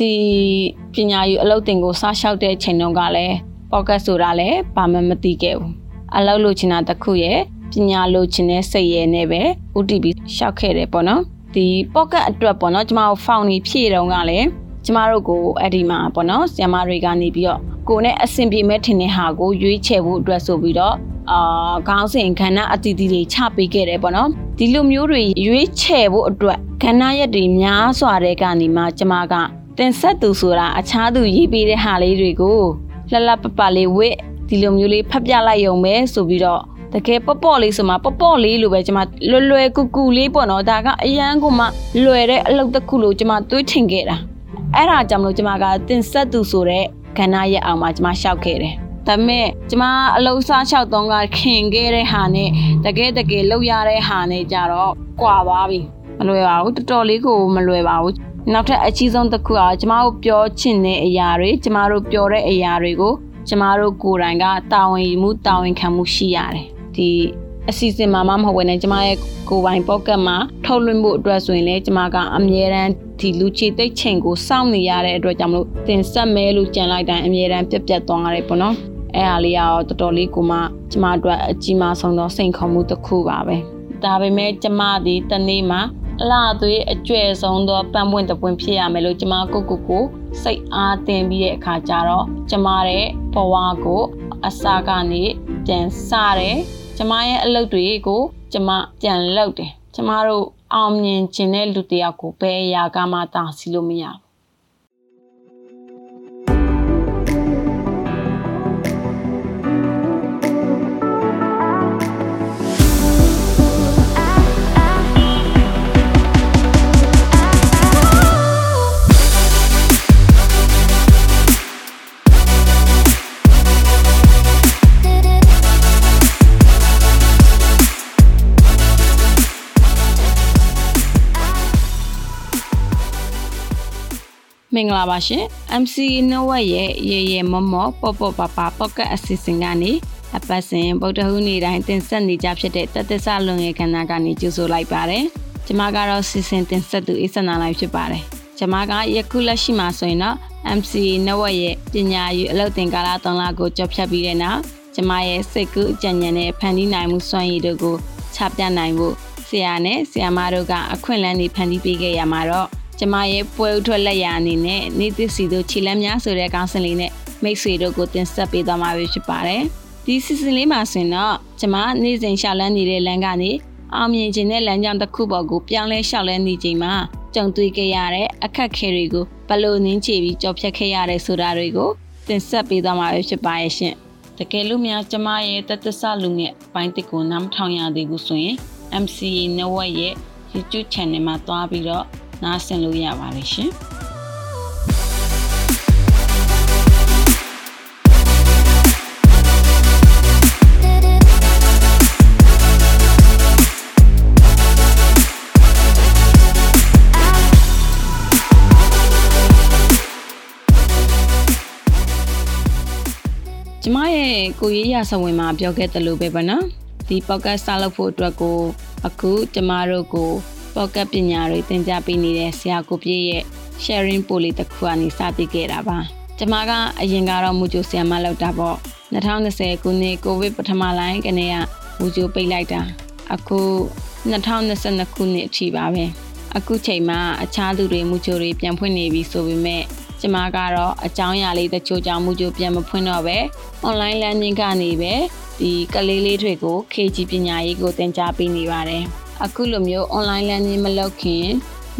ဒီပညာယူအလုပ်တင်ကိုစားလျှောက်တဲ့ချိန်တုန်းကလည်း podcast ဆိုတာလည်းဘာမှမသိခဲ့ဘူးအလုပ်လုပ်ချင်တာတခုရဲ့ပညာလိုချင်တဲ့စိတ်ရဲ့နဲ့ပဲ UTB ရှောက်ခဲ့တယ်ပေါ့နော်ဒီ pocket အတွက်ပေါ့နော်ကျမတို့ဖောင်နေဖြည့်တုန်းကလည်းကျမတို့ကိုအဲ့ဒီမှာပေါ့နော်ဆီယမတွေကနေပြီးတော့ကိုနဲ့အဆင်ပြေမဲ့ထင်တဲ့ဟာကိုရွေးချယ်ဖို့အတွက်ဆိုပြီးတော့အာခေါင်းစဉ်ခန္ဓာအတီတီတွေချပေးခဲ့တယ်ပေါ့နော်ဒီလိုမျိုးတွေရွေးချယ်ဖို့အတွက်ခန္ဓာရက်တွေများစွာတဲ့ကနေမှကျမက တင်ဆက်သူဆိုတာအခြားသူရေးပေးတဲ့ဟာလေးတွေကိုလှလှပပလေးဝစ်ဒီလိုမျိုးလေးဖတ်ပြလိုက်ရုံပဲဆိုပြီးတော့တကယ်ပေါ့ပေါ့လေးဆိုမှပေါ့ပေါ့လေးလိုပဲကျွန်မလွယ်လွယ်ကူကူလေးပေါ့နော်ဒါကအရန်ကိုမှလွယ်တဲ့အလုပ်တစ်ခုလို့ကျွန်မတွေးထင်ခဲ့တာအဲ့ဒါကြောင့်မလို့ကျွန်မကတင်ဆက်သူဆိုတဲ့ကဏ္ဍရဲ့အောင်မှာကျွန်မရှောက်ခဲ့တယ်ဒါပေမဲ့ကျမအလုံးစားလျှောက်တော့ကခင်ခဲ့တဲ့ဟာနဲ့တကယ်တကယ်လောက်ရတဲ့ဟာနဲ့ကြတော့ကွာသွားပြီမလွယ်ပါဘူးတော်တော်လေးကိုမလွယ်ပါဘူး နောက်ထပ်အကြီးဆုံးတစ်ခုကကျမတို့ပြောချင်တဲ့အရာတွေကျမတို့ပြောတဲ့အရာတွေကိုကျမတို့ကိုယ်တိုင်ကတာဝန်ယူမှုတာဝန်ခံမှုရှိရတယ်ဒီအစီအစဉ်မှာမမဟုတ်ဘဲနဲ့ကျမရဲ့ကိုယ်ပိုင်ပေါ့ကတ်မှာထုတ်လွှင့်ဖို့အတွက်ဆိုရင်လည်းကျမကအမြဲတမ်းဒီလူချီတိတ်ချိန်ကိုစောင့်နေရတဲ့အတွက်ကြောင့်မလို့တင်ဆက်မဲလို့ကြံလိုက်တိုင်းအမြဲတမ်းပြက်ပြက်သွားရတယ်ပေါ့နော်အဲ့ဟာလေးကတော့တော်တော်လေးကိုမှကျမတို့အကြီးမားဆုံးသောစိန်ခေါ်မှုတစ်ခုပါပဲဒါပေမဲ့ကျမဒီတနေ့မှာ အလားသွေးအကျွဲဆုံးသောပန်းပွင့်တပွင့်ဖြစ်ရမယ်လို့ကျမကိုကိုကိုစိတ်အားတင်ပြီးတဲ့အခါကျတော့ကျမရဲ့ဘဝကိုအစာကနေပြန်စတယ်ကျမရဲ့အလုပ်တွေကိုကျမပြန်လုပ်တယ်ကျမတို့အောင်မြင်ခြင်းတဲ့လူတယောက်ကိုဘယ်အရာကမှတားဆီးလို့မရဘူး မင်္ဂလာပါရှင် MC နဝက်ရဲ့ရေရေမမော့ပေါ့ပေါ့ပါပါပေါ့ကတ်အစီအစဉ်ကနေအပတ်စဉ်ဗုဒ္ဓဟူးနေ့တိုင်းတင်ဆက်နေကြဖြစ်တဲ့တသက်ဆလွန်ရဲ့ခန္ဓာကနေကြိုဆိုလိုက်ပါတယ်။ကျွန်မကတော့စီစဉ်တင်ဆက်သူအေးစနာလိုက်ဖြစ်ပါတယ်။ကျွန်မကယခုလက်ရှိမှာဆိုရင်တော့ MC နဝက်ရဲ့ပညာရေးအလုပ်တင်ကာလ3လကိုကြော်ဖြတ်ပြီးတဲ့နောက်ကျွန်မရဲ့စိတ်ကူးအကြံဉာဏ်နဲ့ဖန်တီးနိုင်မှုစွမ်းရည်တို့ကိုချပြနိုင်ဖို့ဆရာနဲ့ဆရာမတို့ကအခွင့်အလမ်းတွေဖန်တီးပေးခဲ့ရမှာတော့ ကျမရဲ့ပွဲဥထွက်လက်ရအနေနဲ့နေသစ်စီတို့ခြေလမ်းများဆိုတဲ့ကောင်းစင်လေးနဲ့မိတ်ဆွေတို့ကိုတင်ဆက်ပေးသွားမှာဖြစ်ပါတယ်။ဒီစီစဉ်လေးမှာဆိုရင်တော့ကျမနေ့စဉ်ရှောက်လန်းနေတဲ့လမ်းကနေအောင်မြင်ခြင်းတဲ့လမ်းကြောင်းတစ်ခုပေါ်ကိုပြောင်းလဲရှောက်လန်းနေချိန်မှာကြုံတွေ့ခဲ့ရတဲ့အခက်ခဲတွေကိုဘလို့နင်းချပြီးကြော်ဖြတ်ခဲ့ရတဲ့ဆိုတာတွေကိုတင်ဆက်ပေးသွားမှာဖြစ်ပါရဲ့ရှင်။တကယ်လို့များကျမရဲ့တသက်ဆလူငယ်ပိုင်းတစ်ကိုနားမထောင်ရသေးဘူးဆိုရင် MCA Network ရဲ့ YouTube Channel မှာတွားပြီးတော့ နားဆင်လို့ရပါတယ်ရှင်ကျမရဲ့ကိုရေးရဆဝင်မှာပြောခဲ့တယ်လို့ပဲပေါ့နော်ဒီ podcast စလုပ်ဖို့အတွက်ကိုအခုကျမတို့ကို ပေါ့ကတ်ပညာတွေသင်ကြားပေးနေတဲ့ဆရာကိုပြည့်ရဲ့ sharing ပိုလေးတစ်ခုကနေစတင်ခဲ့တာပါကျမကအရင်ကတော့မူဂျိုဆရာမလောက်တာပေါ့2020ခုနှစ်ကိုဗစ်ပထမလိုင်းကနေကမူဂျိုပိတ်လိုက်တာအခု2022ခုနှစ်အထိပါပဲအခုချိန်မှာအခြားသူတွေမူဂျိုတွေပြန်ဖွင့်နေပြီဆိုပေမဲ့ကျမကတော့အကြောင်းအရာလေးတချို့ကြောင့်မူဂျိုပြန်မဖွင့်တော့ပဲ online learning ကနေပဲဒီကလေးလေးတွေကို KG ပညာရေးကိုသင်ကြားပေးနေပါတယ် အခုလိုမျိုး online learning မလုပ်ခင်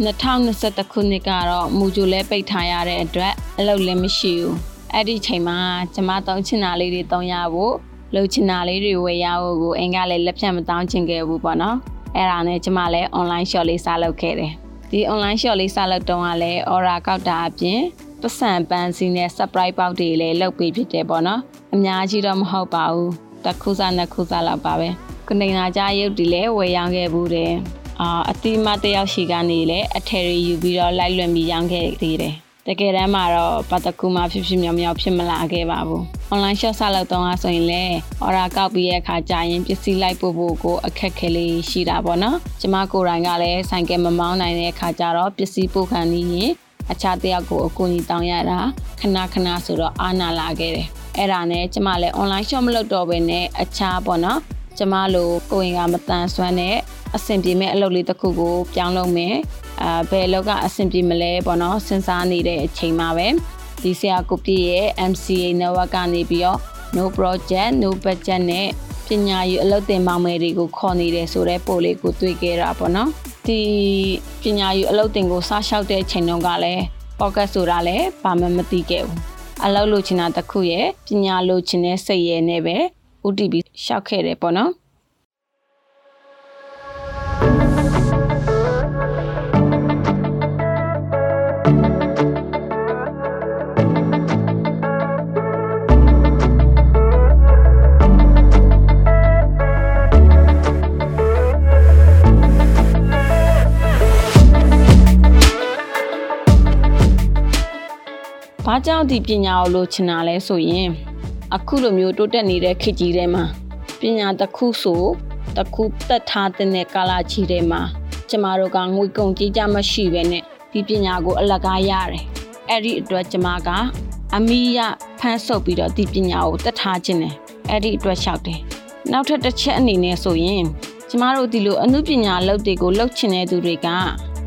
2021ခုနှစ်ကတော့မူဂျူလဲပိတ်ထားရတဲ့အတွက်အလုပ်လည်းမရှိဘူးအဲ့ဒီချိန်မှာကျမတောင်းချင်တာလေးတွေတောင်းရဖို့လှုပ်ချင်တာလေးတွေဝယ်ရဖို့ကိုအင်ကလည်းလက်ဖြတ်မတောင်းချင်ခဲ့ဘူးပေါ့နော်အဲ့ဒါနဲ့ကျမလည်း online shop လေးစလုပ်ခဲ့တယ်ဒီ online shop လေးစလုပ်တုန်းကလည်း aura ကောက်တာအပြင်ပတ်စံပန်းစီနဲ့ surprise ပေါက်တွေလည်းလုပ်ပေးဖြစ်တယ်ပေါ့နော်အများကြီးတော့မဟုတ်ပါဘူးတစ်ခုစားနှစ်ခုစားလောက်ပါပဲ ကနေနာကြရုပ်တွေလည်းဝယ်ရောင်းခဲ့ဘူးတယ်အာအတိမတယောက်ရှိကနေလည်းအထယ်ရီယူပြီးတော့လိုက်လွန်ပြီးရောင်းခဲ့သေးတယ်တကယ်တမ်းမှာတော့ဘာတကူမှဖြစ်ဖြစ်မြောင်မြောင်ဖြစ်မလာခဲ့ပါဘူး online shop စလုပ်တော့ဆိုရင်လည်း order ကောက်ပြီးရဲ့အခါကြာရင်ပစ္စည်းလိုက်ပို့ဖို့ကိုအခက်ခဲလေးရှိတာပေါ့နော်ကျမကိုယ်တိုင်ကလည်းဆိုင်ကယ်မမောင်းနိုင်တဲ့အခါကျတော့ပစ္စည်းပို့ခံနေရင်အခြားတယောက်ကိုအကူအညီတောင်းရတာခဏခဏဆိုတော့အာနာလာခဲ့တယ်အဲ့ဒါနဲ့ကျမလည်း online shop မလုပ်တော့ဘဲနဲ့အခြားပေါ့နော် ကျမလိုကိုရင်ကမတန်ဆွမ်းတဲ့အဆင်ပြေမဲ့အလုပ်လေးတစ်ခုကိုပြောင်းလုပ်မယ်အာဘယ်လောက်ကအဆင်ပြေမလဲပေါ့နော်စဉ်းစားနေတဲ့အချိန်မှာပဲဒီဆရာကိုပြည့်ရဲ့ MCA network ကနေပြီးတော့ no project no budget နဲ့ပညာရေးအလုပ်သင်မောင်မယ်တွေကိုခေါ်နေတယ်ဆိုတဲ့ပို့လေးကိုတွေ့ခဲ့တာပေါ့နော်ဒီပညာရေးအလုပ်သင်ကိုစားလျှောက်တဲ့ချိန်တုန်းကလည်း pocket ဆိုတာလည်းဘာမှမသိခဲ့ဘူးအလုပ်လုပ်ချင်တာတစ်ခုရဲ့ပညာလုပ်ချင်တဲ့စိတ်ရဲ့နဲ့ပဲ UTB ရှောက်ခဲ့တယ်ပေါ့နော်ဘာကြောင့်ဒီပညာကိုလိုချင်တာလဲဆိုရင် အခုလိုမျိုးတိုးတက်နေတဲ့ခေတ်ကြီးထဲမှာပညာတစ်ခုဆိုတစ်ခုတက်ထားတဲ့ကာလကြီးထဲမှာကျမတို့ကငွေကုန်ကြေးကြမရှိပဲနဲ့ဒီပညာကိုအလကားရတယ်အဲ့ဒီအတွက်ကျမကအမိရဖန်းဆုပ်ပြီးတော့ဒီပညာကိုတက်ထားခြင်းတယ်အဲ့ဒီအတွက်လျှောက်တယ်နောက်ထပ်တစ်ချက်အနေနဲ့ဆိုရင်ကျမတို့ဒီလိုအမှုပညာလုပ်တွေကိုလုပ်ချင်တဲ့သူတွေက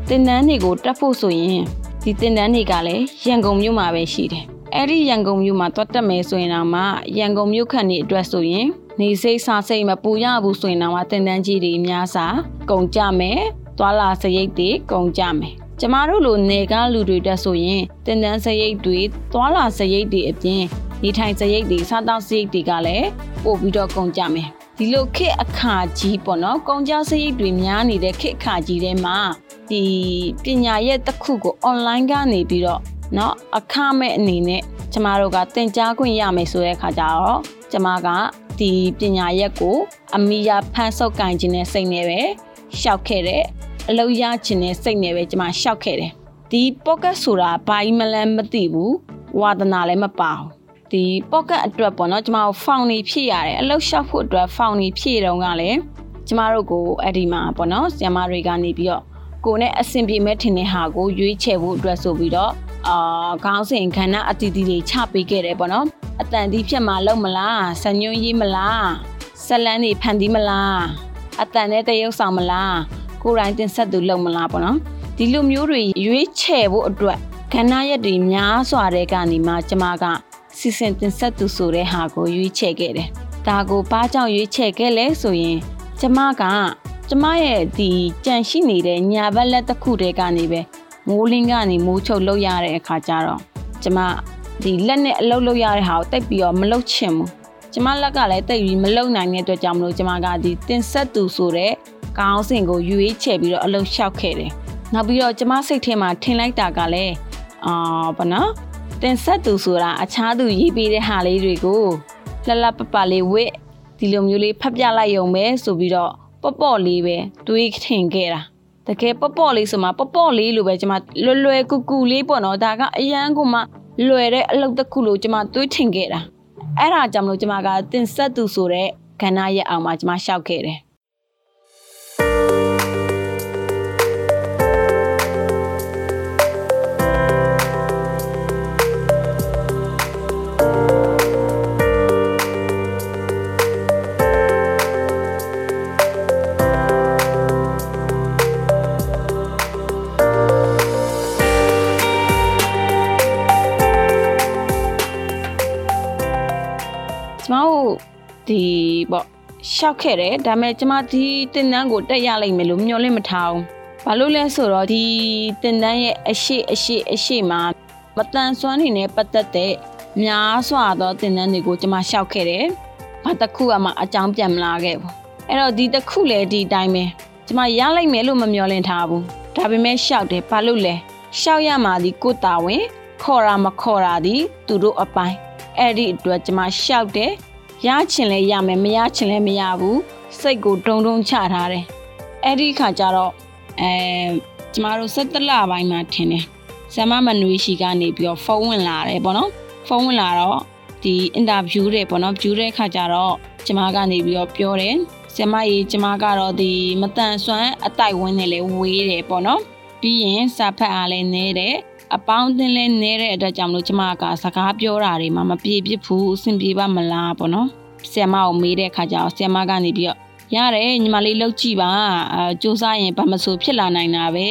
သင်တန်းတွေကိုတက်ဖို့ဆိုရင်ဒီသင်တန်းတွေကလည်းရန်ကုန်မြို့မှာပဲရှိတယ် အဲ့ဒီရန်ကုန်မြို့မှာတွတ်တက်မယ်ဆိုရင်တော့မှရန်ကုန်မြို့ခန့်နေအတွက်ဆိုရင်နေစိတ်စာစိတ်မပူရဘူးဆိုရင်တော့တင်တန်းကြီးတွေအများစာကုန်ကြမယ်။သွာလာစရိတ်တွေကုန်ကြမယ်။ကျမတို့လိုနေကားလူတွေတက်ဆိုရင်တင်တန်းစရိတ်တွေသွာလာစရိတ်တွေအပြင်နေထိုင်စရိတ်တွေစားတောက်စရိတ်တွေကလည်းပို့ပြီးတော့ကုန်ကြမယ်။ဒီလိုခေတ်အခါကြီးပေါ့နော်ကုန်ကြစရိတ်တွေများနေတဲ့ခေတ်အခါကြီးထဲမှာဒီပညာရဲ့တစ်ခုကို online ကနေပြီးတော့ เนาะအခမဲ့အနေနဲ့ကျမတို့ကသင်ကြားခွင့်ရမယ်ဆိုတဲ့အခါကျတော့ကျမကဒီပညာရက်ကိုအမိယာဖန်ဆုပ်ကင်ခြင်းနဲ့စိတ်နဲ့ပဲရှောက်ခဲ့တယ်အလုပ်ရခြင်းနဲ့စိတ်နဲ့ပဲကျမရှောက်ခဲ့တယ်ဒီ pocket ဆိုတာဘာကြီးမလန်းမသိဘူးဝါသနာလည်းမပါဘူးဒီ pocket အတွက်ပေါ့နော်ကျမတို့ဖောင်နေဖြည့်ရတယ်အလုပ်ရှောက်ဖို့အတွက်ဖောင်နေဖြည့်တော့ကလည်းကျမတို့ကိုအဲ့ဒီမှာပေါ့နော်ဆရာမတွေကနေပြီးတော့ကိုနဲ့အဆင်ပြေမဲ့ထင်တဲ့ဟာကိုရွေးချယ်ဖို့အတွက်ဆိုပြီးတော့ အာခေါင်းစဉ်ခန္ဓာအတီးတီးတွေချပေးခဲ့တယ်ပေါ့နော်အတန်ဒီဖြတ်မှာလုံမလားဆညွှန်းရေးမလားဆက်လန်းနေဖန်တီးမလားအတန်နဲ့တရုပ်ဆောင်မလားကိုယ်တိုင်တင်ဆက်သူလုံမလားပေါ့နော်ဒီလိုမျိုးတွေရွေးချယ်ဖို့အတွက်ခန္ဓာရက်တွေများစွာတဲ့ကနေမှကျမကစီစဉ်တင်ဆက်သူဆိုတဲ့ဟာကိုရွေးချယ်ခဲ့တယ်ဒါကိုဘာကြောင့်ရွေးချယ်ခဲ့လဲဆိုရင်ကျမကကျမရဲ့ဒီကြံရှိနေတဲ့ညာဘက်လက်တစ်ခုတည်းကနေပဲ မိုးလင်းကနေမိုးချုပ်လောက်ရတဲ့အခါကျတော့ကျမဒီလက်နဲ့အလုပ်လုပ်ရတဲ့ဟာကိုတိတ်ပြီးတော့မလုပ်ချင်ဘူးကျမလက်ကလည်းတိတ်ပြီးမလုပ်နိုင်တဲ့အတွက်ကြောင့်မလို့ကျမကဒီတင်ဆက်သူဆိုတဲ့ကောင်းစဉ်ကိုယူရေးချယ်ပြီးတော့အလုပ်လျှောက်ခဲ့တယ်နောက်ပြီးတော့ကျမစိတ်ထဲမှာထင်လိုက်တာကလည်းအာဘာနော်တင်ဆက်သူဆိုတာအခြားသူရေးပေးတဲ့ဟာလေးတွေကိုလှလှပပလေးဝစ်ဒီလိုမျိုးလေးဖတ်ပြလိုက်ရုံပဲဆိုပြီးတော့ပေါ့ပေါ့လေးပဲတွေးထင်ခဲ့တာ တကယ်ပေါ့ပေါ့လေးဆိုမှပေါ့ပေါ့လေးလိုပဲကျွန်မလွယ်လွယ်ကူကူလေးပေါ့နော်ဒါကအရန်ကိုမှလွယ်တဲ့အလုပ်တစ်ခုလို့ကျွန်မတွေးထင်ခဲ့တာအဲ့ဒါကြောင့်မလို့ကျွန်မကတင်ဆက်သူဆိုတဲ့ကဏ္ဍရဲ့အောင်မှာကျွန်မရှောက်ခဲ့တယ် ဒီပေါ့ရှောက်ခဲ့တယ်ဒါပေမဲ့ကျမဒီတင်တန်းကိုတက်ရလိမ့်မယ်လို့မျှော်လင့်မထားဘူးဘာလို့လဲဆိုတော့ဒီတင်တန်းရဲ့အရှိအရှိအရှိမှာမတန်ဆွမ်းနေနဲ့ပတ်သက်တဲ့များစွာသောတင်တန်းတွေကိုကျမရှောက်ခဲ့တယ်ဘာတစ်ခုမှအကြောင်းပြန်မလာခဲ့ဘူးအဲ့တော့ဒီတစ်ခုလည်းဒီအတိုင်းပဲကျမရလိုက်မယ်လို့မမျှော်လင့်ထားဘူးဒါပေမဲ့ရှောက်တယ်ဘာလို့လဲရှောက်ရမှာဒီကိုတာဝင်ခေါ်တာမခေါ်တာဒီသူတို့အပိုင်းအဲ့ဒီအတွက်ကျမရှောက်တယ် ရချင်လဲရမယ်မရချင်လဲမရဘူးစိတ်ကိုတုံတုံချထားတယ်အဲ့ဒီခါကျတော့အဲကျမတို့17လပိုင်းမှာထင်တယ်ဆမ်မမနွေရှိကနေပြီးတော့ဖုန်းဝင်လာတယ်ပေါ့နော်ဖုန်းဝင်လာတော့ဒီအင်တာဗျူးတယ်ပေါ့နော်ဗျူးတဲ့ခါကျတော့ကျမကနေပြီးတော့ပြောတယ်ဆရာမကြီးကျမကတော့ဒီမတန်ဆွမ်းအတိုက်ဝင်းနဲ့လေဝေးတယ်ပေါ့နော်ပြီးရင်စာဖတ်အားလည်းနေတယ် အပေါင်းအသင်းလည်းနေတဲ့အတွက်ကြောင့်မလို့ကျမကစကားပြောတာတွေမှာမပြေပြစ်ဘူးအဆင်ပြေပါမလားပေါ့နော်ဆရာမကိုမေးတဲ့ခါကျတော့ဆရာမကနေပြီးတော့ရတယ်ညီမလေးလောက်ကြည့်ပါအဲစူးစမ်းရင်ဘာမဆိုဖြစ်လာနိုင်တာပဲ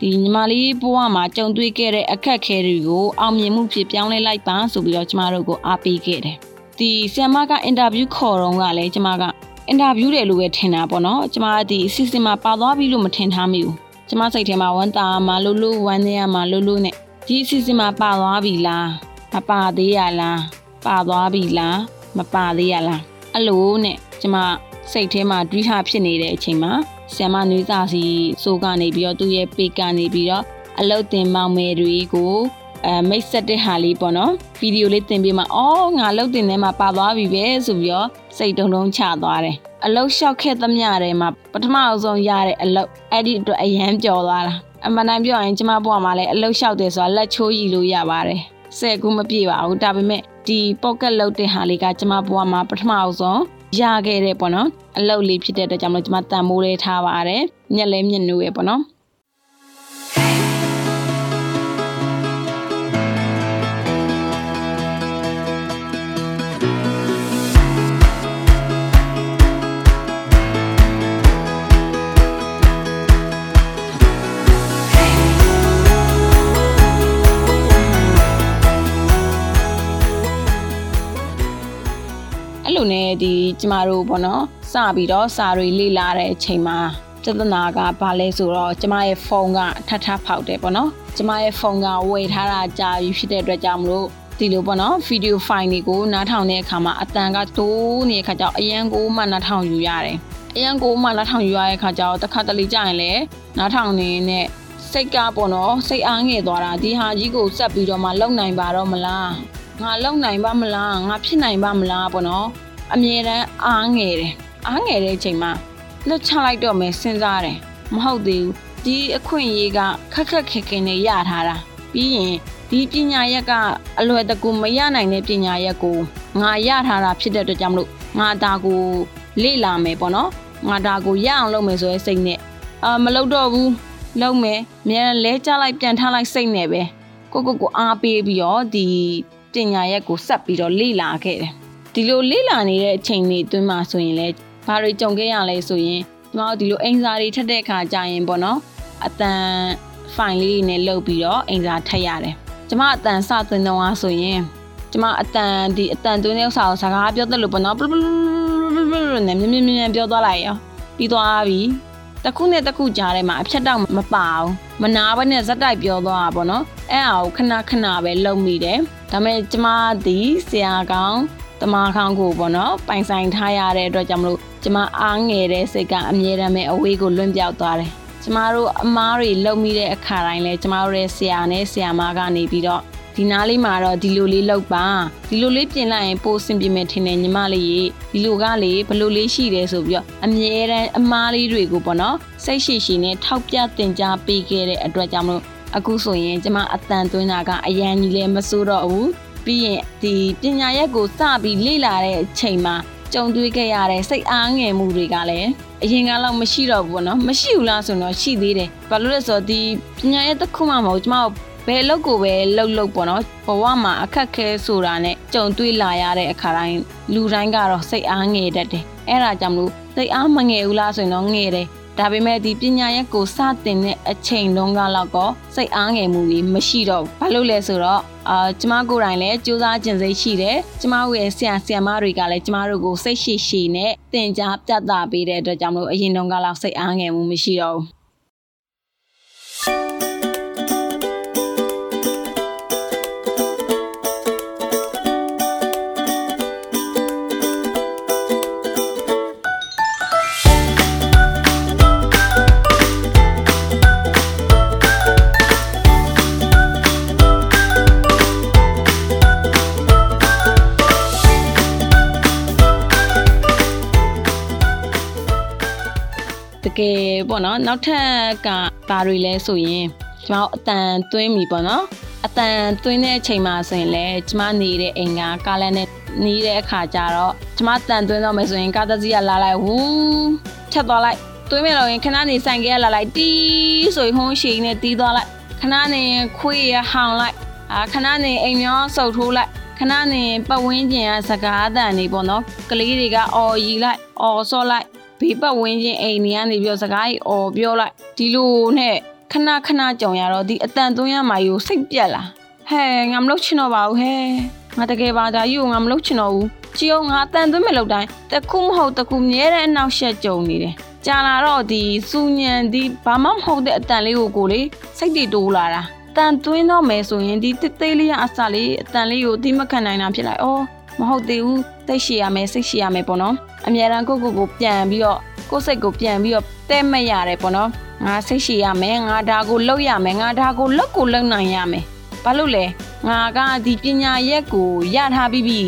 ဒီညီမလေးဘဝမှာကြုံတွေ့ခဲ့တဲ့အခက်အခဲတွေကိုအောင်မြင်မှုဖြစ်ပြောင်းလဲလိုက်ပါဆိုပြီးတော့ကျမတို့ကိုအားပေးခဲ့တယ်ဒီဆရာမကအင်တာဗျူးခေါ်တော့ကလည်းကျမကအင်တာဗျူးတယ်လို့ပဲထင်တာပေါ့နော်ကျမဒီအစီအစဉ်မှာပါသွားပြီလို့မထင်ထားမိဘူး ကျမစိတ်ထဲမှာဝမ်းသာမှလို့လို့ဝမ်းနေရမှလို့လို့နဲ့ဒီအစီအစဉ်မှာပါသွားပြီလားမပါသေးရလားပါသွားပြီလားမပါသေးရလားအဲ့လိုနဲ့ကျမစိတ်ထဲမှာတွေးထားဖြစ်နေတဲ့အချိန်မှာဆ iam မနွေးစာစီစိုးကနေပြီးတော့သူ့ရဲ့ပေကနေပြီးတော့အလုတ်တင်မောင်မယ်တွေကိုအဲမိတ်ဆက်တဲ့ဟာလေးပေါ့နော်ဗီဒီယိုလေးတင်ပြီးမှအော်ငါလုတ်တင်ထဲမှာပါသွားပြီပဲဆိုပြီးတော့စိတ်တုံတုံချသွားတယ် အလုတ်လျှောက်ခဲ့သမျှထဲမှာပထမအဆုံးရတဲ့အလုတ်အဲ့ဒီအတွက်အရန်ကြော်သွားတာအမှန်တမ်းပြောရင်ကျမဘွားမှာလည်းအလုတ်လျှောက်တယ်ဆိုတာလက်ချိုးရည်လို့ရပါတယ်ဆယ်ခုမပြည့်ပါဘူးဒါပေမဲ့ဒီ pocket လုတ်တဲ့ဟာလေးကကျမဘွားမှာပထမအဆုံးရခဲ့တဲ့ပေါ့နော်အလုတ်လေးဖြစ်တဲ့အတွက်ကြောင့်မလို့ကျမတန်မိုးလေးထားပါတယ်ညက်လဲညက်နူရဲ့ပေါ့နော် ကျမတို့ပေါ့နော်စပြီးတော့စာတွေလေ့လာတဲ့အချိန်မှာပြဿနာကဘာလဲဆိုတော့ကျမရဲ့ဖုန်းကထထဖောက်တယ်ပေါ့နော်ကျမရဲ့ဖုန်းကဝယ်ထားတာကြာပြီဖြစ်တဲ့အတွက်ကြောင့်မလို့ဒီလိုပေါ့နော်ဗီဒီယိုဖိုင်တွေကိုနားထောင်တဲ့အခါမှာအတန်ကတိုးနေတဲ့အခါကျတော့အရန်ကိုမှနားထောင်ယူရတယ်အရန်ကိုမှနားထောင်ယူရတဲ့အခါကျတော့တစ်ခါတလေကြာရင်လည်းနားထောင်နေတဲ့စိတ်ကပေါ့နော်စိတ်အားငယ်သွားတာဒီဟာကြီးကိုဆက်ပြီးတော့မှလုံနိုင်ပါတော့မလားငါလုံနိုင်ပါမလားငါဖြစ်နိုင်ပါမလားပေါ့နော် အမြဲတမ်းအားငယ်တယ်အားငယ်တဲ့အချိန်မှာလွတ်ချလိုက်တော့မယ်စဉ်းစားတယ်မဟုတ်သေးဘူးဒီအခွင့်အရေးကခက်ခက်ခဲခဲနဲ့ရထားတာပြီးရင်ဒီပညာရက်ကအလွယ်တကူမရနိုင်တဲ့ပညာရက်ကိုငါရထားတာဖြစ်တဲ့အတွက်ကြောင့်မလို့ငါဒါကိုလေ့လာမယ်ပေါ့နော်ငါဒါကိုရအောင်လုပ်မယ်ဆိုရဲစိတ်နဲ့အာမလုပ်တော့ဘူးလုပ်မယ်မြန်လဲကြလိုက်ပြန်ထားလိုက်စိတ်နဲ့ပဲကိုကိုကိုအားပေးပြီးတော့ဒီပညာရက်ကိုဆက်ပြီးတော့လေ့လာခဲ့တယ် ဒီလိုလေ့လာနေတဲ့အချိန်တွေအတွင်းမှာဆိုရင်လည်းဘာတွေကြုံခဲ့ရလဲဆိုရင်ကျွန်တော်ဒီလိုအင်စာတွေထက်တဲ့အခါကြာရင်ပေါ့နော်အတန်ဖိုင်လေးတွေနဲ့လုပ်ပြီးတော့အင်စာထက်ရတယ်ကျွန်မအတန်စသွင်းတော့အားဆိုရင်ကျွန်မအတန်ဒီအတန်သွင်းတဲ့ဥစ္စာကိုစကားပြောတတ်လို့ပေါ့နော်နဲ့မြင်းမြင်းမြင်းပြောသွားလိုက်ရောပြီးသွားပြီတခုနဲ့တခုကြားထဲမှာအဖြတ်တော့မပါဘူးမနာဘဲနဲ့ဇက်တိုက်ပြောသွားတာပေါ့နော်အဲ့အားကိုခဏခဏပဲလုပ်မိတယ်ဒါပေမဲ့ကျမဒီဆရာကောင်း တမခေါင်းကိုပေါ့နော်ပိုင်ဆိုင်ထားရတဲ့အတွက်ကြောင့်မလို့ကျမအားငယ်တဲ့စိတ်ကအမြဲတမ်းပဲအဝေးကိုလွင့်ပြောက်သွားတယ်ကျမတို့အမားတွေလုံမိတဲ့အခါတိုင်းလဲကျမတို့ရဲ့ဆရာနဲ့ဆရာမကနေပြီးတော့ဒီနားလေးမှာတော့ဒီလိုလေးလောက်ပါဒီလိုလေးပြင်လိုက်ရင်ပိုအဆင်ပြေမယ်ထင်တယ်ညီမလေးရေဒီလိုကလေဘလို့လေးရှိတယ်ဆိုပြီးတော့အမြဲတမ်းအမားလေးတွေကိုပေါ့နော်စိတ်ရှိရှိနဲ့ထောက်ပြတင် जा ပေးခဲ့တဲ့အတွက်ကြောင့်မလို့အခုဆိုရင်ကျမအတန်သွင်းတာကအရန်ကြီးလည်းမစိုးတော့ဘူး ပြီးရင်ဒီပညာရက်ကိုစပြီးလေ့လာတဲ့အချိန်မှာကြုံတွေ့ခဲ့ရတဲ့စိတ်အားငယ်မှုတွေကလည်းအရင်ကလောက်မရှိတော့ဘူးပေါ့နော်မရှိဘူးလားဆိုတော့ရှိသေးတယ်ဘာလို့လဲဆိုတော့ဒီပညာရက်တစ်ခုမှမဟုတ်ကျမတို့ဘယ်လောက်ကိုပဲလှုပ်လှုပ်ပေါ့နော်ဘဝမှာအခက်ခဲဆိုတာနဲ့ကြုံတွေ့လာရတဲ့အခါတိုင်းလူတိုင်းကတော့စိတ်အားငယ်တတ်တယ်အဲ့ဒါကြောင့်မလို့စိတ်အားမငယ်ဘူးလားဆိုရင်တော့ငယ်တယ် ဒါပေမဲ့ဒီပညာရက်ကိုစတင်တဲ့အချိန်တုန်းကလောက်တော့စိတ်အားငယ်မှုကြီးမရှိတော့ဘူးဘာလို့လဲဆိုတော့အာကျမကိုယ်တိုင်လည်းစူးစမ်းကျင်စိတ်ရှိတယ်ကျမတို့ရဲ့ဆရာဆရာမတွေကလည်းကျမတို့ကိုစိတ်ရှိရှိနဲ့သင်ကြားပြသပေးတဲ့အတွက်ကြောင့်မလို့အရင်တုန်းကလောက်စိတ်အားငယ်မှုမရှိတော့ဘူး ပေါ့နော်နောက်ထပ်ကဘာတွေလဲဆိုရင်ကျမတို့အတန်သွင်းပြီပေါ့နော်အတန်သွင်းတဲ့အချိန်မှာဆိုရင်လည်းကျမနေတဲ့အိမ်ကကားလန်နဲ့နေတဲ့အခါကျတော့ကျမတန်သွင်းတော့မယ်ဆိုရင်ကားတစီကလာလိုက်ဝူးဖြတ်သွားလိုက်သွင်းမယ်လို့ရင်ခဏနေဆိုင်ကလာလိုက်တီးဆိုရင်ဟုံးရှိနေတီးသွားလိုက်ခဏနေခွေးရဟောင်လိုက်အာခဏနေအိမ်မျောဆုပ်ထိုးလိုက်ခဏနေပတ်ဝန်းကျင်ကစကားအတန်နေပေါ့နော်ကလေးတွေကအော်ရီလိုက်အော်ဆော့လိုက် ဘေးပတ်ဝန်းကျင်အိမ်တွေကနေပြောစကားကြီးအော်ပြောလိုက်ဒီလိုနဲ့ခဏခဏကြုံရတော့ဒီအတန်သွင်းရမှာယူစိတ်ပြက်လာဟဲငါမလုပ်ချင်တော့ပါဘူးဟဲငါတကယ်ပါဒါယူငါမလုပ်ချင်တော့ဘူးကြည်အောင်ငါအတန်သွင်းမလုပ်တိုင်းတခုမဟုတ်တခုမြဲတဲ့အနောက်ရှက်ကြုံနေတယ်ကြာလာတော့ဒီစူညံဒီဘာမှမဟုတ်တဲ့အတန်လေးကိုကိုလေစိတ်တွေတိုးလာတာတန်သွင်းတော့မယ်ဆိုရင်ဒီတိတ်သေးလေးအစလေးအတန်လေးကိုတိမခံနိုင်တာဖြစ်လိုက်အော် မဟုတ်သေးဘူးသိရှိရမယ်စိတ်ရှိရမယ်ပေါ့နော်အမြဲတမ်းကိုကိုကိုပြန်ပြီးတော့ကိုယ်စိတ်ကိုပြန်ပြီးတော့တဲမဲ့ရတယ်ပေါ့နော်ငါစိတ်ရှိရမယ်ငါဒါကိုလုပ်ရမယ်ငါဒါကိုလုပ်ကိုလုပ်နိုင်ရမယ်ဘာလို့လဲငါကဒီပညာရက်ကိုရထားပြီးပြီ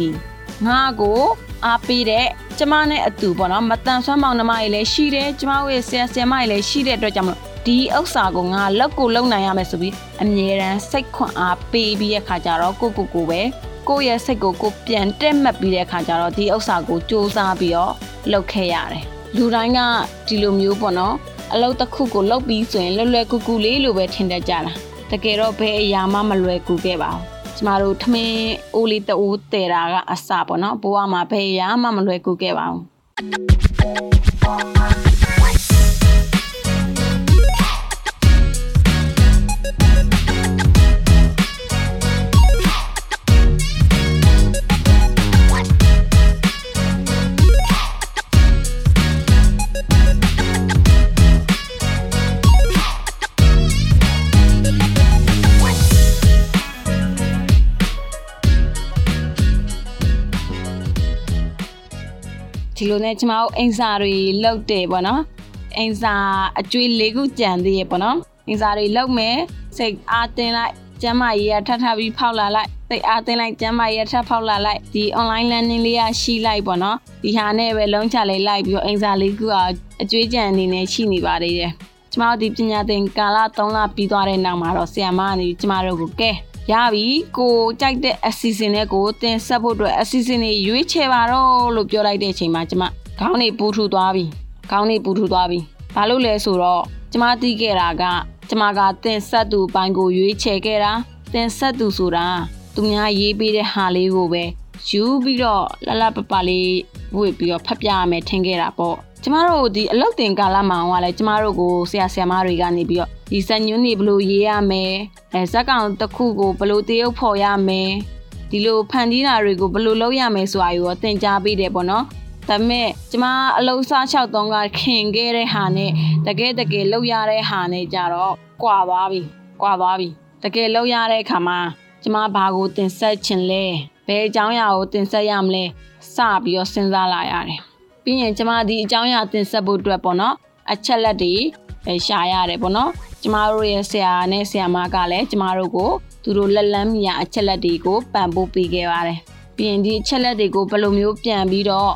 ငါကိုအားပေးတဲ့ကျမနဲ့အတူပေါ့နော်မတန်ဆွမ်းမောင်နှမကြီးလည်းရှိတယ်ကျမတို့ရဲ့ဆရာဆရာမကြီးလည်းရှိတဲ့အတွက်ကြောင့်မလို့ဒီဥစ္စာကိုငါလက်ကိုလုံနိုင်ရမယ်ဆိုပြီးအမြဲတမ်းစိတ်ခွန်အားပေးပြီးတဲ့ခါကျတော့ကိုကိုကိုပဲ ကိုယ့်ရဲ့စိတ်ကိုကိုပြန်တက်မှတ်ပြီးတဲ့ခါကျတော့ဒီဥစ္စာကိုစူးစမ်းပြီးတော့လုပ်ခဲ့ရတယ်လူတိုင်းကဒီလိုမျိုးပေါ့နော်အလုပ်တစ်ခုကိုလုပ်ပြီးဆိုရင်လွယ်လွယ်ကူကူလေးလိုပဲထင်တတ်ကြတာတကယ်တော့ဘယ်အရာမှမလွယ်ကူခဲ့ပါဘူးကျမတို့ထမင်းအိုးလေးတအိုးတဲတာကအစပေါ့နော်ဘိုးကမှဘယ်အရာမှမလွယ်ကူခဲ့ပါဘူး ဒီလိုနဲ့ကျမတို့အင်စာတွေလောက်တယ်ပေါ့နော်အင်စာအကျွေး၄ခုကြံသေးရပေါ့နော်အင်စာတွေလောက်မယ်စိတ်အားတင်လိုက်ကျမ်းမာရေးရထပ်ထပ်ပြီးဖောက်လာလိုက်စိတ်အားတင်လိုက်ကျမ်းမာရေးထပ်ဖောက်လာလိုက်ဒီ online learning လေးရရှိလိုက်ပေါ့နော်ဒီဟာနဲ့ပဲလုံးချလေးလိုက်ပြီးတော့အင်စာလေးခုအကျွေးကြံအနေနဲ့ရှိနေပါသေးတယ်ကျမတို့ဒီပညာသင်ကာလ3လပြီးသွားတဲ့နောက်မှာတော့ဆရာမကနေကျမတို့ကိုကဲ ရပြီကိုကြိုက်တဲ့အစီအစဉ်နဲ့ကိုတင်ဆက်ဖို့အတွက်အစီအစဉ်တွေရွေးချယ်ပါတော့လို့ပြောလိုက်တဲ့အချိန်မှာကျမခေါင်းနေပူထူသွားပြီခေါင်းနေပူထူသွားပြီဘာလို့လဲဆိုတော့ကျမသိခဲ့တာကကျမကတင်ဆက်သူပိုင်းကိုရွေးချယ်ခဲ့တာတင်ဆက်သူဆိုတာသူများရေးပေးတဲ့ဟာလေးကိုပဲယူပြီးတော့လလပပလေးဝှေ့ပြီးတော့ဖတ်ပြရမယ်ထင်ခဲ့တာပေါ့ ကျမတို့ဒီအလောက်တင်ကာလမှာဟောလဲကျမတို့ကိုဆရာဆရာမတွေကနေပြီးတော့ဒီစံညွှန်းတွေဘလို့ရေးရမယ်အဲဇက်ကောင်တစ်ခုကိုဘလို့တရုပ်ဖော်ရမယ်ဒီလိုဖန်တီးတာတွေကိုဘလို့လုပ်ရမယ်ဆိုတာကိုသင်ကြားပေးတယ်ပေါ့နော်ဒါပေမဲ့ကျမအလုံးစားလျှောက်သုံးကခင်ခဲ့တဲ့ဟာနဲ့တကယ်တကယ်လောက်ရတဲ့ဟာနဲ့ကြတော့ကွာသွားပြီကွာသွားပြီတကယ်လောက်ရတဲ့အခါမှာကျမဘာကိုတင်ဆက်ခြင်းလဲဘယ်အကြောင်းအရာကိုတင်ဆက်ရမလဲစပြီးတော့စဉ်းစားလာရတယ် ပြီးရင်ကျမဒီအကြောင်းအရာတင်ဆက်ဖို့အတွက်ပေါ့နော်အချက်လက်တွေရှာရတယ်ပေါ့နော်ကျမတို့ရဲ့ဆရာနဲ့ဆရာမကလည်းကျမတို့ကိုသူတို့လက်လန်းမီယာအချက်လက်တွေကိုပံ့ပိုးပေးခဲ့ပါတယ်ပြီးရင်ဒီအချက်လက်တွေကိုဘယ်လိုမျိုးပြန်ပြီးတော့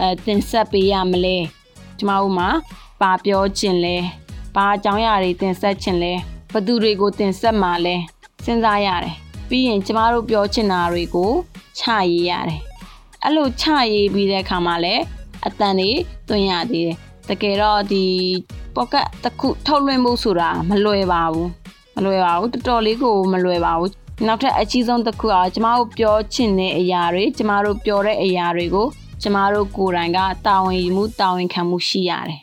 အဲတင်ဆက်ပေးရမလဲကျမတို့မှာပါပြောခြင်းလဲဘာအကြောင်းအရာတွေတင်ဆက်ခြင်းလဲဘသူတွေကိုတင်ဆက်မှာလဲစဉ်းစားရတယ်ပြီးရင်ကျမတို့ပြောချင်တာတွေကိုချရေးရတယ်အဲ့လိုချရေးပြီးတဲ့အခါမှာလည်း အတန်တွေသွင်းရသေးတယ်တကယ်တော့ဒီပေါ့ကတ်တစ်ခုထုတ်လွှင့်ဖို့ဆိုတာမလွယ်ပါဘူးမလွယ်ပါဘူးတော်တော်လေးကိုမလွယ်ပါဘူးနောက်ထပ်အကြီးဆုံးတစ်ခုကကျမတို့ပြောချင်တဲ့အရာတွေကျမတို့ပြောတဲ့အရာတွေကိုကျမတို့ကိုယ်တိုင်ကတာဝန်ယူမှုတာဝန်ခံမှုရှိရတယ်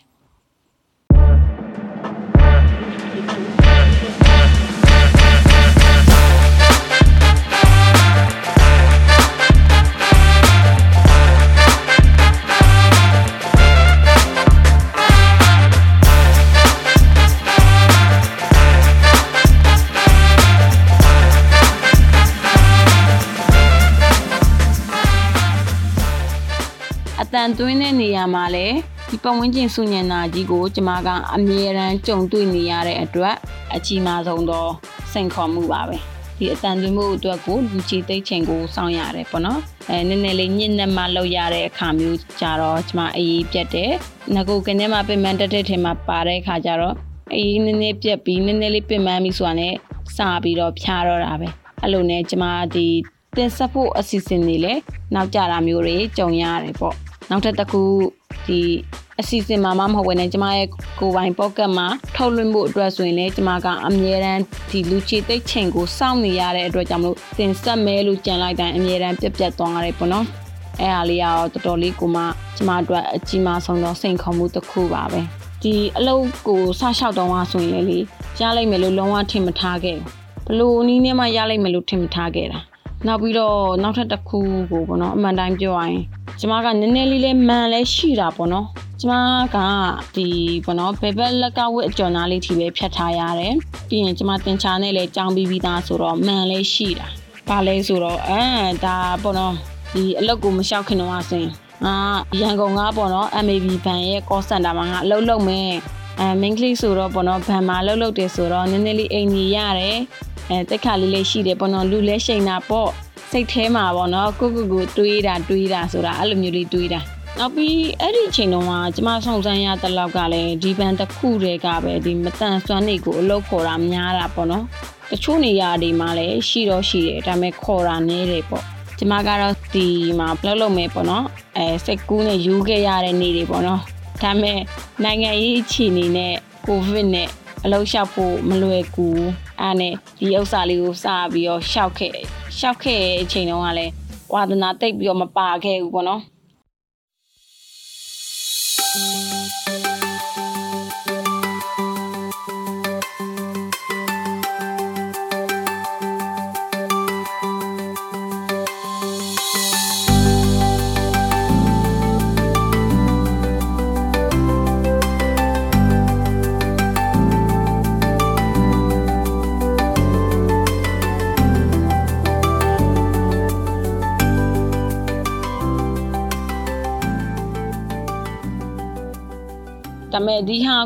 န်သွင်းတဲ့နေရာမှာလည်းဒီပတ်ဝန်းကျင်စုညံနာကြီးကိုကျမကအမြဲတမ်းကြုံတွေ့နေရတဲ့အတွက်အကြီးမားဆုံးသောစိန်ခေါ်မှုပါပဲဒီဒီအတန်သွင်းမှုအတွက်ကိုလူချီသိတ်ချိန်ကိုစောင့်ရတယ်ပေါ့နော်အဲနည်းနည်းလေးညှင့်နှက်မှလောက်ရတဲ့အခါမျိုးကြတော့ကျမအေးပြတ်တယ်ငကိုကနေမှာပြင်မှန်တက်တဲ့ထင်မှာပါတဲ့အခါကျတော့အေးနည်းနည်းပြတ်ပြီးနည်းနည်းလေးပြင်မှန်ပြီးဆိုတာနဲ့စပြီးတော့ဖြားတော့တာပဲအဲ့လိုနဲ့ကျမဒီတင်ဆက်ဖို့အစီအစဉ်တွေလည်းနောက်ကြတာမျိုးတွေကြုံရတယ်ပေါ့ နောက်ထပ်တစ်ခုဒီအစီအစဉ်မှာမမဟုတ်ဘဲနဲ့ကျမရဲ့ကိုယ်ပိုင် pocket မှာထုတ်လွှင့်ဖို့အတွက်ဆိုရင်လည်းကျမကအမြဲတမ်းဒီလူချီသိတ်ချိန်ကိုစောင့်နေရတဲ့အတွက်ကြောင့်မလို့တင်ဆက်မဲလို့ကြံလိုက်တိုင်းအမြဲတမ်းပြက်ပြက်သွားရတယ်ပေါ့နော်အဲ့ဟာလေးကတော့တော်တော်လေးကိုမှကျမအတွက်အကြီးမားဆုံးသောစိန်ခေါ်မှုတစ်ခုပါပဲဒီအလုပ်ကိုစလျှောက်တော့မှဆိုရင်လေရလိုက်မယ်လို့လုံးဝထင်မထားခဲ့ဘူးဘလို့နီးနဲ့မှရလိုက်မယ်လို့ထင်မထားခဲ့တာ နောက်ပြီးတော့နောက်ထပ်တစ်ခုကိုပေါ့နော်အမှန်တိုင်းပြောရရင်ကျမကနည်းနည်းလေးလေးမှန်လဲရှိတာပေါ့နော်ကျမကဒီဘောနော်ဘယ်ဘက်လက်ကဝတ်အကျော်နာလေးထိပဲဖြတ်ထားရတယ်ပြီးရင်ကျမတင်ချာနဲ့လည်းကြောင်းပြီးပြီးသားဆိုတော့မှန်လဲရှိတာဘာလဲဆိုတော့အဲဒါဘောနော်ဒီအလုပ်ကိုမလျှောက်ခင်တော့ဆိုရင်အာရန်ကုန်ကပေါ့နော် MAB ဘန်ရဲ့ call center မှာငါအလုပ်လုပ်မယ်အဲ main click ဆိုတော့ပေါ့နော်ဘန်မှာအလုပ်လုပ်တယ်ဆိုတော့နည်းနည်းလေးအိမ်ကြီးရတယ် အဲတက်ခါလေးလေးရှိတယ်ပေါ့နော်လူလဲရှိန်တာပေါ့စိတ်ထဲမှာပေါ့နော်ကိုကိုကိုတွေးတာတွေးတာဆိုတာအဲ့လိုမျိုးလေးတွေးတာနောက်ပြီးအဲ့ဒီအချိန်တုန်းကကျမဆောင်စမ်းရတဲ့လောက်ကလည်းဒီဘန်တစ်ခုတည်းကပဲဒီမတန်ဆွမ်းနေကိုအလုပ်ခေါ်တာများတာပေါ့နော်တချို့နေရာတွေမှာလည်းရှိတော့ရှိတယ်ဒါပေမဲ့ခေါ်တာနည်းတယ်ပေါ့ကျမကတော့ဒီမှာလောက်လုံးမယ်ပေါ့နော်အဲစိတ်ကူးနဲ့ယူခဲ့ရတဲ့နေ့တွေပေါ့နော်ဒါပေမဲ့နိုင်ငံရေးအခြေအနေနဲ့ကိုဗစ်နဲ့အလုပ်လျှောက်ဖို့မလွယ်ကူ အဲ့နဲ့ဒီဥစ္စာလေးကိုစပြီးတော့ရှောက်ခဲ့ရှောက်ခဲ့တဲ့အချိန်တုန်းကလည်းဝါသနာတိတ်ပြီးတော့မပါခဲ့ဘူးပေါ့နော်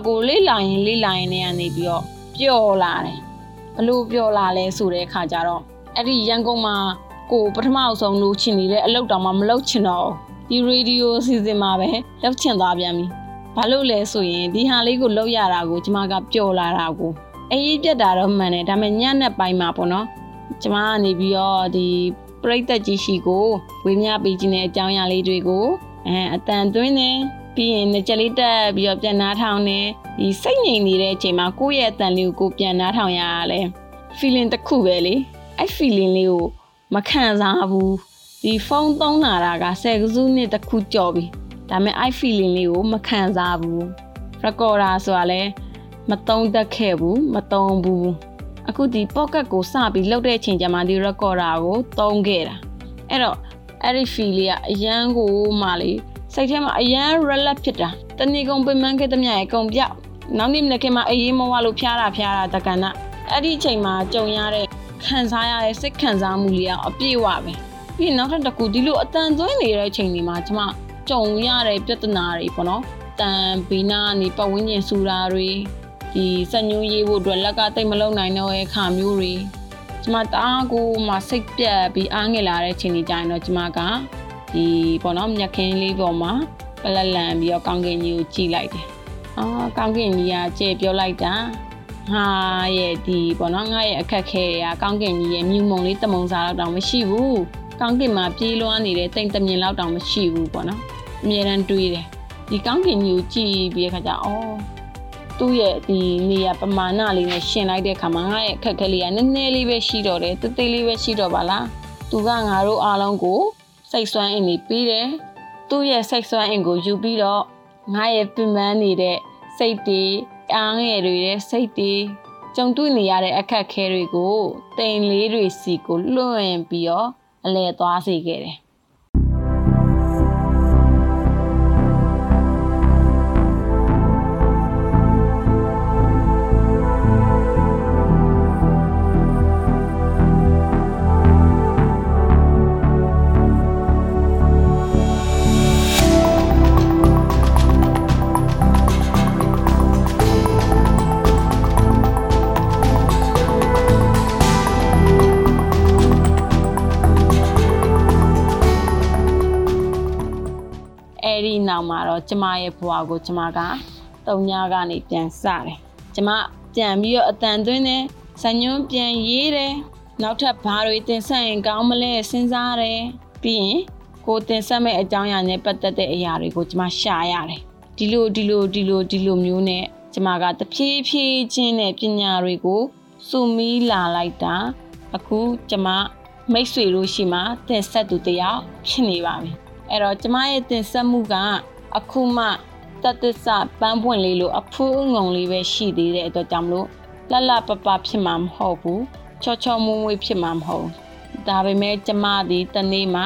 ကိုလေးလာရင်လေးလာရင်လည်းကနေပြီးတော့ပျော်လာတယ်ဘလို့ပျော်လာလဲဆိုတဲ့အခါကျတော့အဲ့ဒီရန်ကုန်မှာကိုပထမအဆုံးလို့ချင်နေတဲ့အလုပ်တောင်မှမလုပ်ချင်တော့ဒီရေဒီယိုစီစဉ်မှာပဲလောက်ချင်သွားပြန်ပြီဘာလို့လဲဆိုရင်ဒီဟာလေးကိုလောက်ရတာကိုကျမကပျော်လာတာကိုအေးပြက်တာတော့မှန်တယ်ဒါပေမဲ့ညနဲ့ပိုင်းမှာပေါ့နော်ကျမကနေပြီးတော့ဒီပြိသက်ကြီးရှိကိုဝေမျှပေးခြင်းတဲ့အကြောင်းအရာလေးတွေကိုအဲအတန်သွင်းနေ ပြီးရင်ကြက်လေးတက်ပြီးတော့ပြန်နားထောင်နေဒီစိတ်ငြိမ်နေတဲ့အချိန်မှာကိုယ့်ရဲ့အတန်လေးကိုကိုပြန်နားထောင်ရရလဲ feeling တစ်ခုပဲလေအဲ့ feeling လေးကိုမခံစားဘူးဒီဖုန်းသုံးလာတာက10ကစုနှစ်တစ်ခုကြော်ပြီဒါပေမဲ့အဲ့ feeling လေးကိုမခံစားဘူး recorder ဆိုတာလဲမသုံးတတ်ခဲ့ဘူးမသုံးဘူးအခုဒီ pocket ကိုစပြီးလှုပ်တဲ့အချိန်ကျမှဒီ recorder ကိုသုံးခဲ့တာအဲ့တော့အဲ့ဒီ feel လေးကအရန်ကိုမှလေ စိတ်ထဲမှာအရန် relax ဖြစ်တာတဏီကုံပင်မခဲ့တဲ့မြရဲ့ကုံပြောက်နောက်နေ့မနေ့ကမှအေးမဝလို့ဖျားတာဖျားတာတက္ကနာအဲ့ဒီအချိန်မှာကြုံရတဲ့ခံစားရတဲ့စိတ်ခံစားမှုလေးကအပြည့်ဝပဲပြီးနောက်ထပ်တစ်ခုဒီလိုအတန်သွင်းနေတဲ့အချိန်တွေမှာကျွန်မကြုံရတဲ့ပြဿနာတွေပေါ့နော်တန်ဘီနာနေပတ်ဝန်းကျင်ဆူတာတွေဒီစညူးရေးဖို့အတွက်လက်ကတိတ်မလုံနိုင်တော့တဲ့ခါမျိုးတွေကျမတအားကိုမှစိတ်ပြက်ပြီးအားငယ်လာတဲ့အချိန်တွေကြရင်တော့ကျမက ဒီပေါ့နော်မြက်ခင်းလေးပေါ်မှာပလက်လန်ပြီးတော့ကောင်းကင်ကြီးကိုကြည့်လိုက်တယ်။အော်ကောင်းကင်ကြီးကကြည့်ပြောလိုက်တာဟာရဲ့ဒီပေါ့နော်ငါရဲ့အခက်ခဲတွေကကောင်းကင်ကြီးရဲ့မြူမုံလေးတမုံစားတော့တောင်မရှိဘူး။ကောင်းကင်မှာပြေးလွှားနေတဲ့တိမ်တမြင်လောက်တောင်မရှိဘူးပေါ့နော်။အမြဲတမ်းတွေးတယ်။ဒီကောင်းကင်ကြီးကိုကြည့်ပြီးတဲ့ခါကျအော်သူ့ရဲ့ဒီနေရာပမာဏလေးနဲ့ရှင်လိုက်တဲ့ခါမှာငါရဲ့အခက်ခဲလေးကနည်းနည်းလေးပဲရှိတော့တယ်တိတ်တိတ်လေးပဲရှိတော့ပါလား။သူကငါတို့အားလုံးကို စိတ်ဆွမ်းအင်တွေပြီးတယ်သူ့ရဲ့စိတ်ဆွမ်းအင်ကိုယူပြီးတော့ငါရဲ့ပြင်ပန်းနေတဲ့စိတ်တွေအားငယ်တွေရဲ့စိတ်တွေကြုံတွေ့နေရတဲ့အခက်ခဲတွေကိုတိမ်လေးတွေစီကိုလွှင့်ပြီးတော့အလဲသွားစေခဲ့တယ် နောက်မှာတော့ကျမရဲ့ဘဝကိုကျမကတုံညာကနေပြန်စတယ်ကျမပြန်ပြီးတော့အတန်သွင်းတယ်ဇညွန်းပြန်ရေးတယ်နောက်ထပ်ဘာတွေတင်ဆက်ရင်ကောင်းမလဲစဉ်းစားတယ်ပြီးရင်ကိုတင်ဆက်မဲ့အကြောင်းအရာနဲ့ပတ်သက်တဲ့အရာတွေကိုကျမရှာရတယ်ဒီလိုဒီလိုဒီလိုဒီလိုမျိုးနဲ့ကျမကတဖြည်းဖြည်းချင်းနဲ့ပညာတွေကိုစုမီးလာလိုက်တာအခုကျမမိတ်ဆွေတို့ရှိမှတင်ဆက်သူတယောက်ဖြစ်နေပါပြီ အဲ့တော့ကျမရဲ့တင်ဆက်မှုကအခုမှတတဆပန်းပွင့်လေးလိုအဖူးငုံလေးပဲရှိသေးတဲ့အတွက်ကြောင့်မလို့လလပပဖြစ်မှာမဟုတ်ဘူးချောချောမွေ့မွေ့ဖြစ်မှာမဟုတ်ဒါပေမဲ့ကျမဒီတနေ့မှ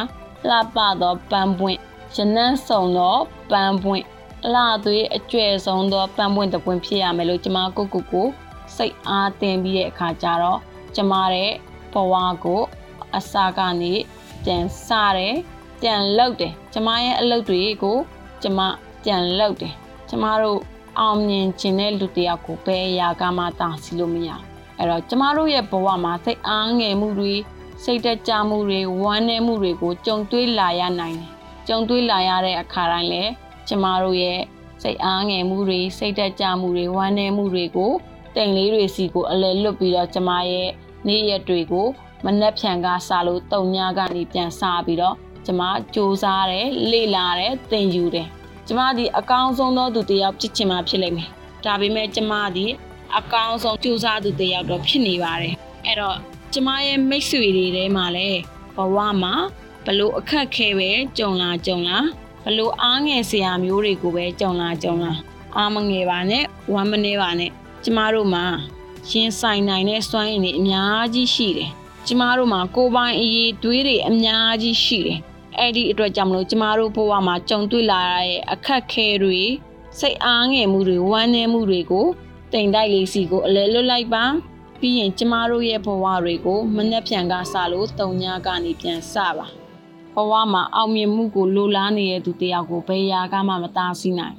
လှပသောပန်းပွင့်ရနန်းဆုံသောပန်းပွင့်အလားသွေးအကျွဲ့ဆုံးသောပန်းပွင့်တပွင့်ဖြစ်ရမယ်လို့ကျမကိုကိုကိုစိတ်အားတင်ပြီးတဲ့အခါကျတော့ကျမရဲ့ဘဝကိုအစာကနေပြန်စတယ် ပြန်လောက်တယ်ကျမရဲ့အလုပ်တွေကိုကျမပြန်လောက်တယ်ကျမတို့အောင်မြင်ခြင်းတဲ့လူတယောက်ကိုဘယ်အရာကမှတာစီလို့မရအဲ့တော့ကျမတို့ရဲ့ဘဝမှာစိတ်အားငယ်မှုတွေစိတ်တက်ကြမှုတွေဝမ်းနည်းမှုတွေကိုကြုံတွေ့လာရနိုင်တယ်ကြုံတွေ့လာရတဲ့အခါတိုင်းလည်းကျမတို့ရဲ့စိတ်အားငယ်မှုတွေစိတ်တက်ကြမှုတွေဝမ်းနည်းမှုတွေကိုတိမ်လေးတွေစီကိုအလဲလွတ်ပြီးတော့ကျမရဲ့နေ့ရက်တွေကိုမနှက်ဖြန်ကစားလို့တုံညာကနေပြန်စားပြီးတော့ ကျမစူးစမ်းတယ်လေ့လာတယ်သင်ယူတယ်ကျမဒီအကောင်းဆုံးသောသူတစ်ယောက်ဖြစ်ချင်မှဖြစ်လိမ့်မယ်ဒါပေမဲ့ကျမဒီအကောင်းဆုံးစူးစမ်းသူတစ်ယောက်တော့ဖြစ်နေပါတယ်အဲ့တော့ကျမရဲ့မိတ်ဆွေတွေထဲမှာလည်းဘဝမှာဘလို့အခက်ခဲပဲကြုံလာကြုံလာဘလို့အားငယ်စရာမျိုးတွေကိုပဲကြုံလာကြုံလာအားမငယ်ပါနဲ့ဝမ်းမနေပါနဲ့ကျမတို့မှာရင်ဆိုင်နိုင်တဲ့စွမ်းရည်တွေအများကြီးရှိတယ်ကျမတို့မှာကိုယ်ပိုင်အရေးတွေးတွေအများကြီးရှိတယ် အဲ့ဒီအတွက်ကြောင့်မလို့ကျမတို့ဘဝမှာကြုံတွေ့လာရတဲ့အခက်ခဲတွေစိတ်အားငယ်မှုတွေဝမ်းနည်းမှုတွေကိုတိမ်တိုက်လေးစီကိုအလဲလွတ်လိုက်ပါပြီးရင်ကျမတို့ရဲ့ဘဝတွေကိုမနှက်ဖြန်ကစလို့တုံညာကနေပြန်စပါဘဝမှာအောင်မြင်မှုကိုလိုလားနေတဲ့သူတယောက်ကိုဘယ်ရာကမှမသားစီနိုင်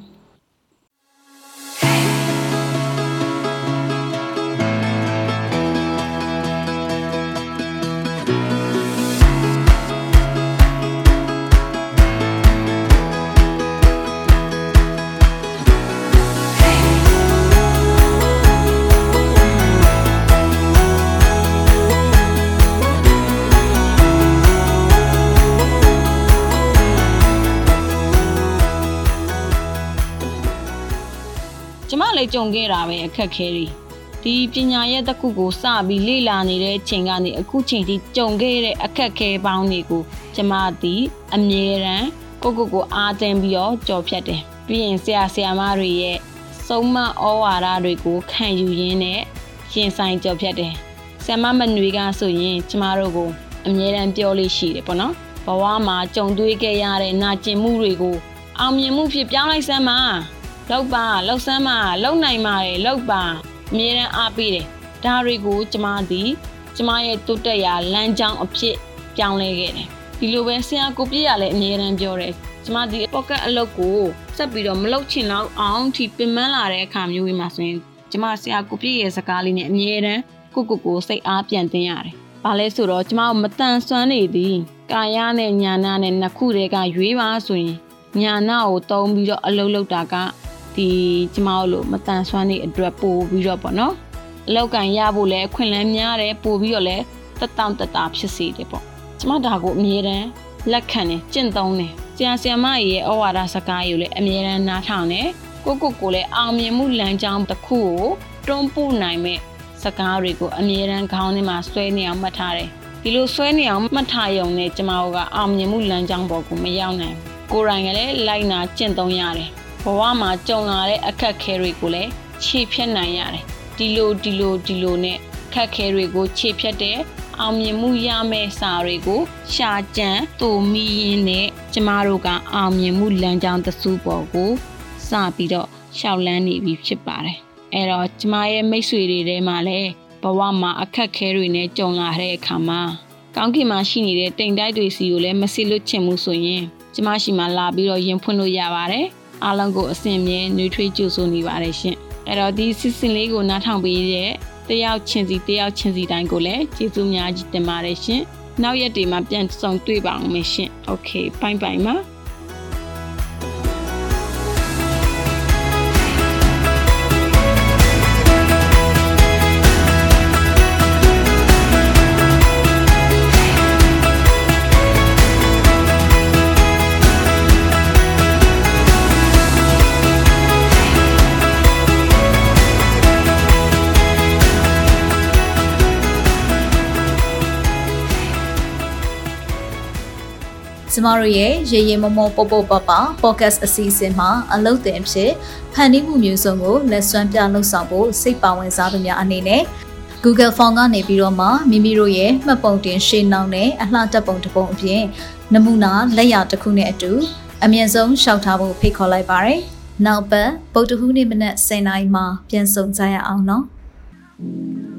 ကျမလည်းကြုံခဲ့တာပဲအခက်ခဲတွေဒီပညာရဲ့တစ်ခုကိုစပြီးလေ့လာနေတဲ့ချိန်ကနေအခုချိန်ထိကြုံခဲ့တဲ့အခက်ခဲပေါင်းတွေကိုကျမသည်အမြဲတမ်းကိုကိုကိုအားတင်ပြီးတော့ကြော်ဖြတ်တယ်ပြီးရင်ဆရာဆရာမတွေရဲ့စုံမဩဝါဒတွေကိုခံယူရင်းနဲ့ရှင်ဆိုင်ကြော်ဖြတ်တယ်ဆရာမမနွေကဆိုရင်ကျမတို့ကိုအမြဲတမ်းပြောလို့ရှိတယ်ပေါ့နော်ဘဝမှာကြုံတွေ့ခဲ့ရတဲ့နာကျင်မှုတွေကိုအောင်မြင်မှုဖြစ်ပြောင်းလိုက်စမ်းပါ လောက်ပါလောက်ဆမ်းပါလောက်နိုင်ပါတယ်လောက်ပါအမြဲတမ်းအားပေးတယ်ဒါတွေကိုကျမသည်ကျမရဲ့တုတ်တက်ရာလမ်းကြောင်းအဖြစ်ပြောင်းလဲခဲ့တယ်ဒီလိုပဲဆရာကိုပြည့်ရလည်းအမြဲတမ်းပြောတယ်ကျမဒီ pocket အလုပ်ကိုဆက်ပြီးတော့မလုပ်ချင်တော့အောင်ထိပင်ပန်းလာတဲ့အခါမျိုးကြီးမှာဆိုရင်ကျမဆရာကိုပြည့်ရဲ့စကားလေးနဲ့အမြဲတမ်းကိုကိုကိုစိတ်အားပြန်တင်ရတယ်။ဘာလဲဆိုတော့ကျမတို့မတန်ဆွမ်းနေသည်ကာယနဲ့ညာနာနဲ့နှစ်ခုတည်းကရွေးပါဆိုရင်ညာနာကိုတုံးပြီးတော့အလုပ်လုပ်တာက ဒီကျမတို့လိုမတန်ဆွမ်းနေအတွက်ပို့ပြီးတော့ပေါ့နော်အလောက်ကန်ရဖို့လဲခွင့်လန်းများတယ်ပို့ပြီးတော့လဲတက်တောင့်တက်တာဖြစ်စေတယ်ပေါ့ကျမဒါကိုအမြဲတမ်းလက်ခံတယ်ကျင့်သုံးတယ်ဆရာဆရာမကြီးရဲ့ဩဝါဒစကားကိုလည်းအမြဲတမ်းနားထောင်တယ်ကိုကိုကိုလည်းအောင်မြင်မှုလမ်းကြောင်းတစ်ခုကိုတွန်းပို့နိုင်မဲ့စကားတွေကိုအမြဲတမ်းခေါင်းထဲမှာဆွဲနေအောင်မှတ်ထားတယ်ဒီလိုဆွဲနေအောင်မှတ်ထားရုံနဲ့ကျမတို့ကအောင်မြင်မှုလမ်းကြောင်းပေါ်ကိုမရောက်နိုင်ကိုယ်တိုင်ကလည်းလိုက်နာကျင့်သုံးရတယ် ဘဝမှာကြုံလာတဲ့အခက်ခဲတွေကိုလည်းခြေဖြတ်နိုင်ရတယ်ဒီလိုဒီလိုဒီလိုနဲ့ခက်ခဲတွေကိုခြေဖြတ်တဲ့အောင်မြင်မှုရမယ့်စာတွေကိုရှာကြံတူမီရင်းနဲ့ကျမတို့ကအောင်မြင်မှုလမ်းကြောင်းသစုပေါ်ကိုစပြီးတော့ရှောက်လန်းနေပြီဖြစ်ပါတယ်အဲ့တော့ကျမရဲ့မိတ်ဆွေတွေထဲမှာလည်းဘဝမှာအခက်ခဲတွေနဲ့ကြုံလာတဲ့အခါမှာကောင်းကင်မှာရှိနေတဲ့တိမ်တိုက်တွေစီကိုလည်းမစစ်လွတ်ချင်ဘူးဆိုရင်ကျမရှိမှလာပြီးတော့ရင်ဖွင့်လို့ရပါတယ် အားလုံးကိုအစဉ်မြဲနှွေးထွေးကြိုဆိုနေပါတယ်ရှင်။အဲ့တော့ဒီစီစဉ်လေးကိုနားထောင်ပေးတဲ့တယောက်ချင်းစီတယောက်ချင်းစီတိုင်းကိုလည်းကျေးဇူးများကြီးတင်ပါတယ်ရှင်။နောက်ရက်တွေမှာပြန်ဆောင်တွေ့ပါအောင်မယ်ရှင်။ Okay ဘိုင်ဘိုင်ပါ မတို့ရဲ့ရေရေမမောပေါပေါပပ podcast အစီအစဉ်မှာအလုပ်တင်ဖြစ်ဖန်တီးမှုမျိုးစုံကိုလက်စွမ်းပြလှုပ်ဆောင်ဖို့စိတ်ပါဝင်စားသူများအနေနဲ့ Google Form ကနေပြီးတော့မှမိမိတို့ရဲ့မှတ်ပုံတင်ရှင်းနှောင်းနဲ့အလှတက်ပုံတစ်ပုံအပြင်နမူနာလက်ရာတစ်ခုနဲ့အတူအမြင့်ဆုံးရှောက်ထားဖို့ဖိတ်ခေါ်လိုက်ပါရယ်။နောက်ပတ်ဗုဒ္ဓဟူးနေ့မနက်10:00နာရီမှာပြန်ဆုံကြရအောင်နော်။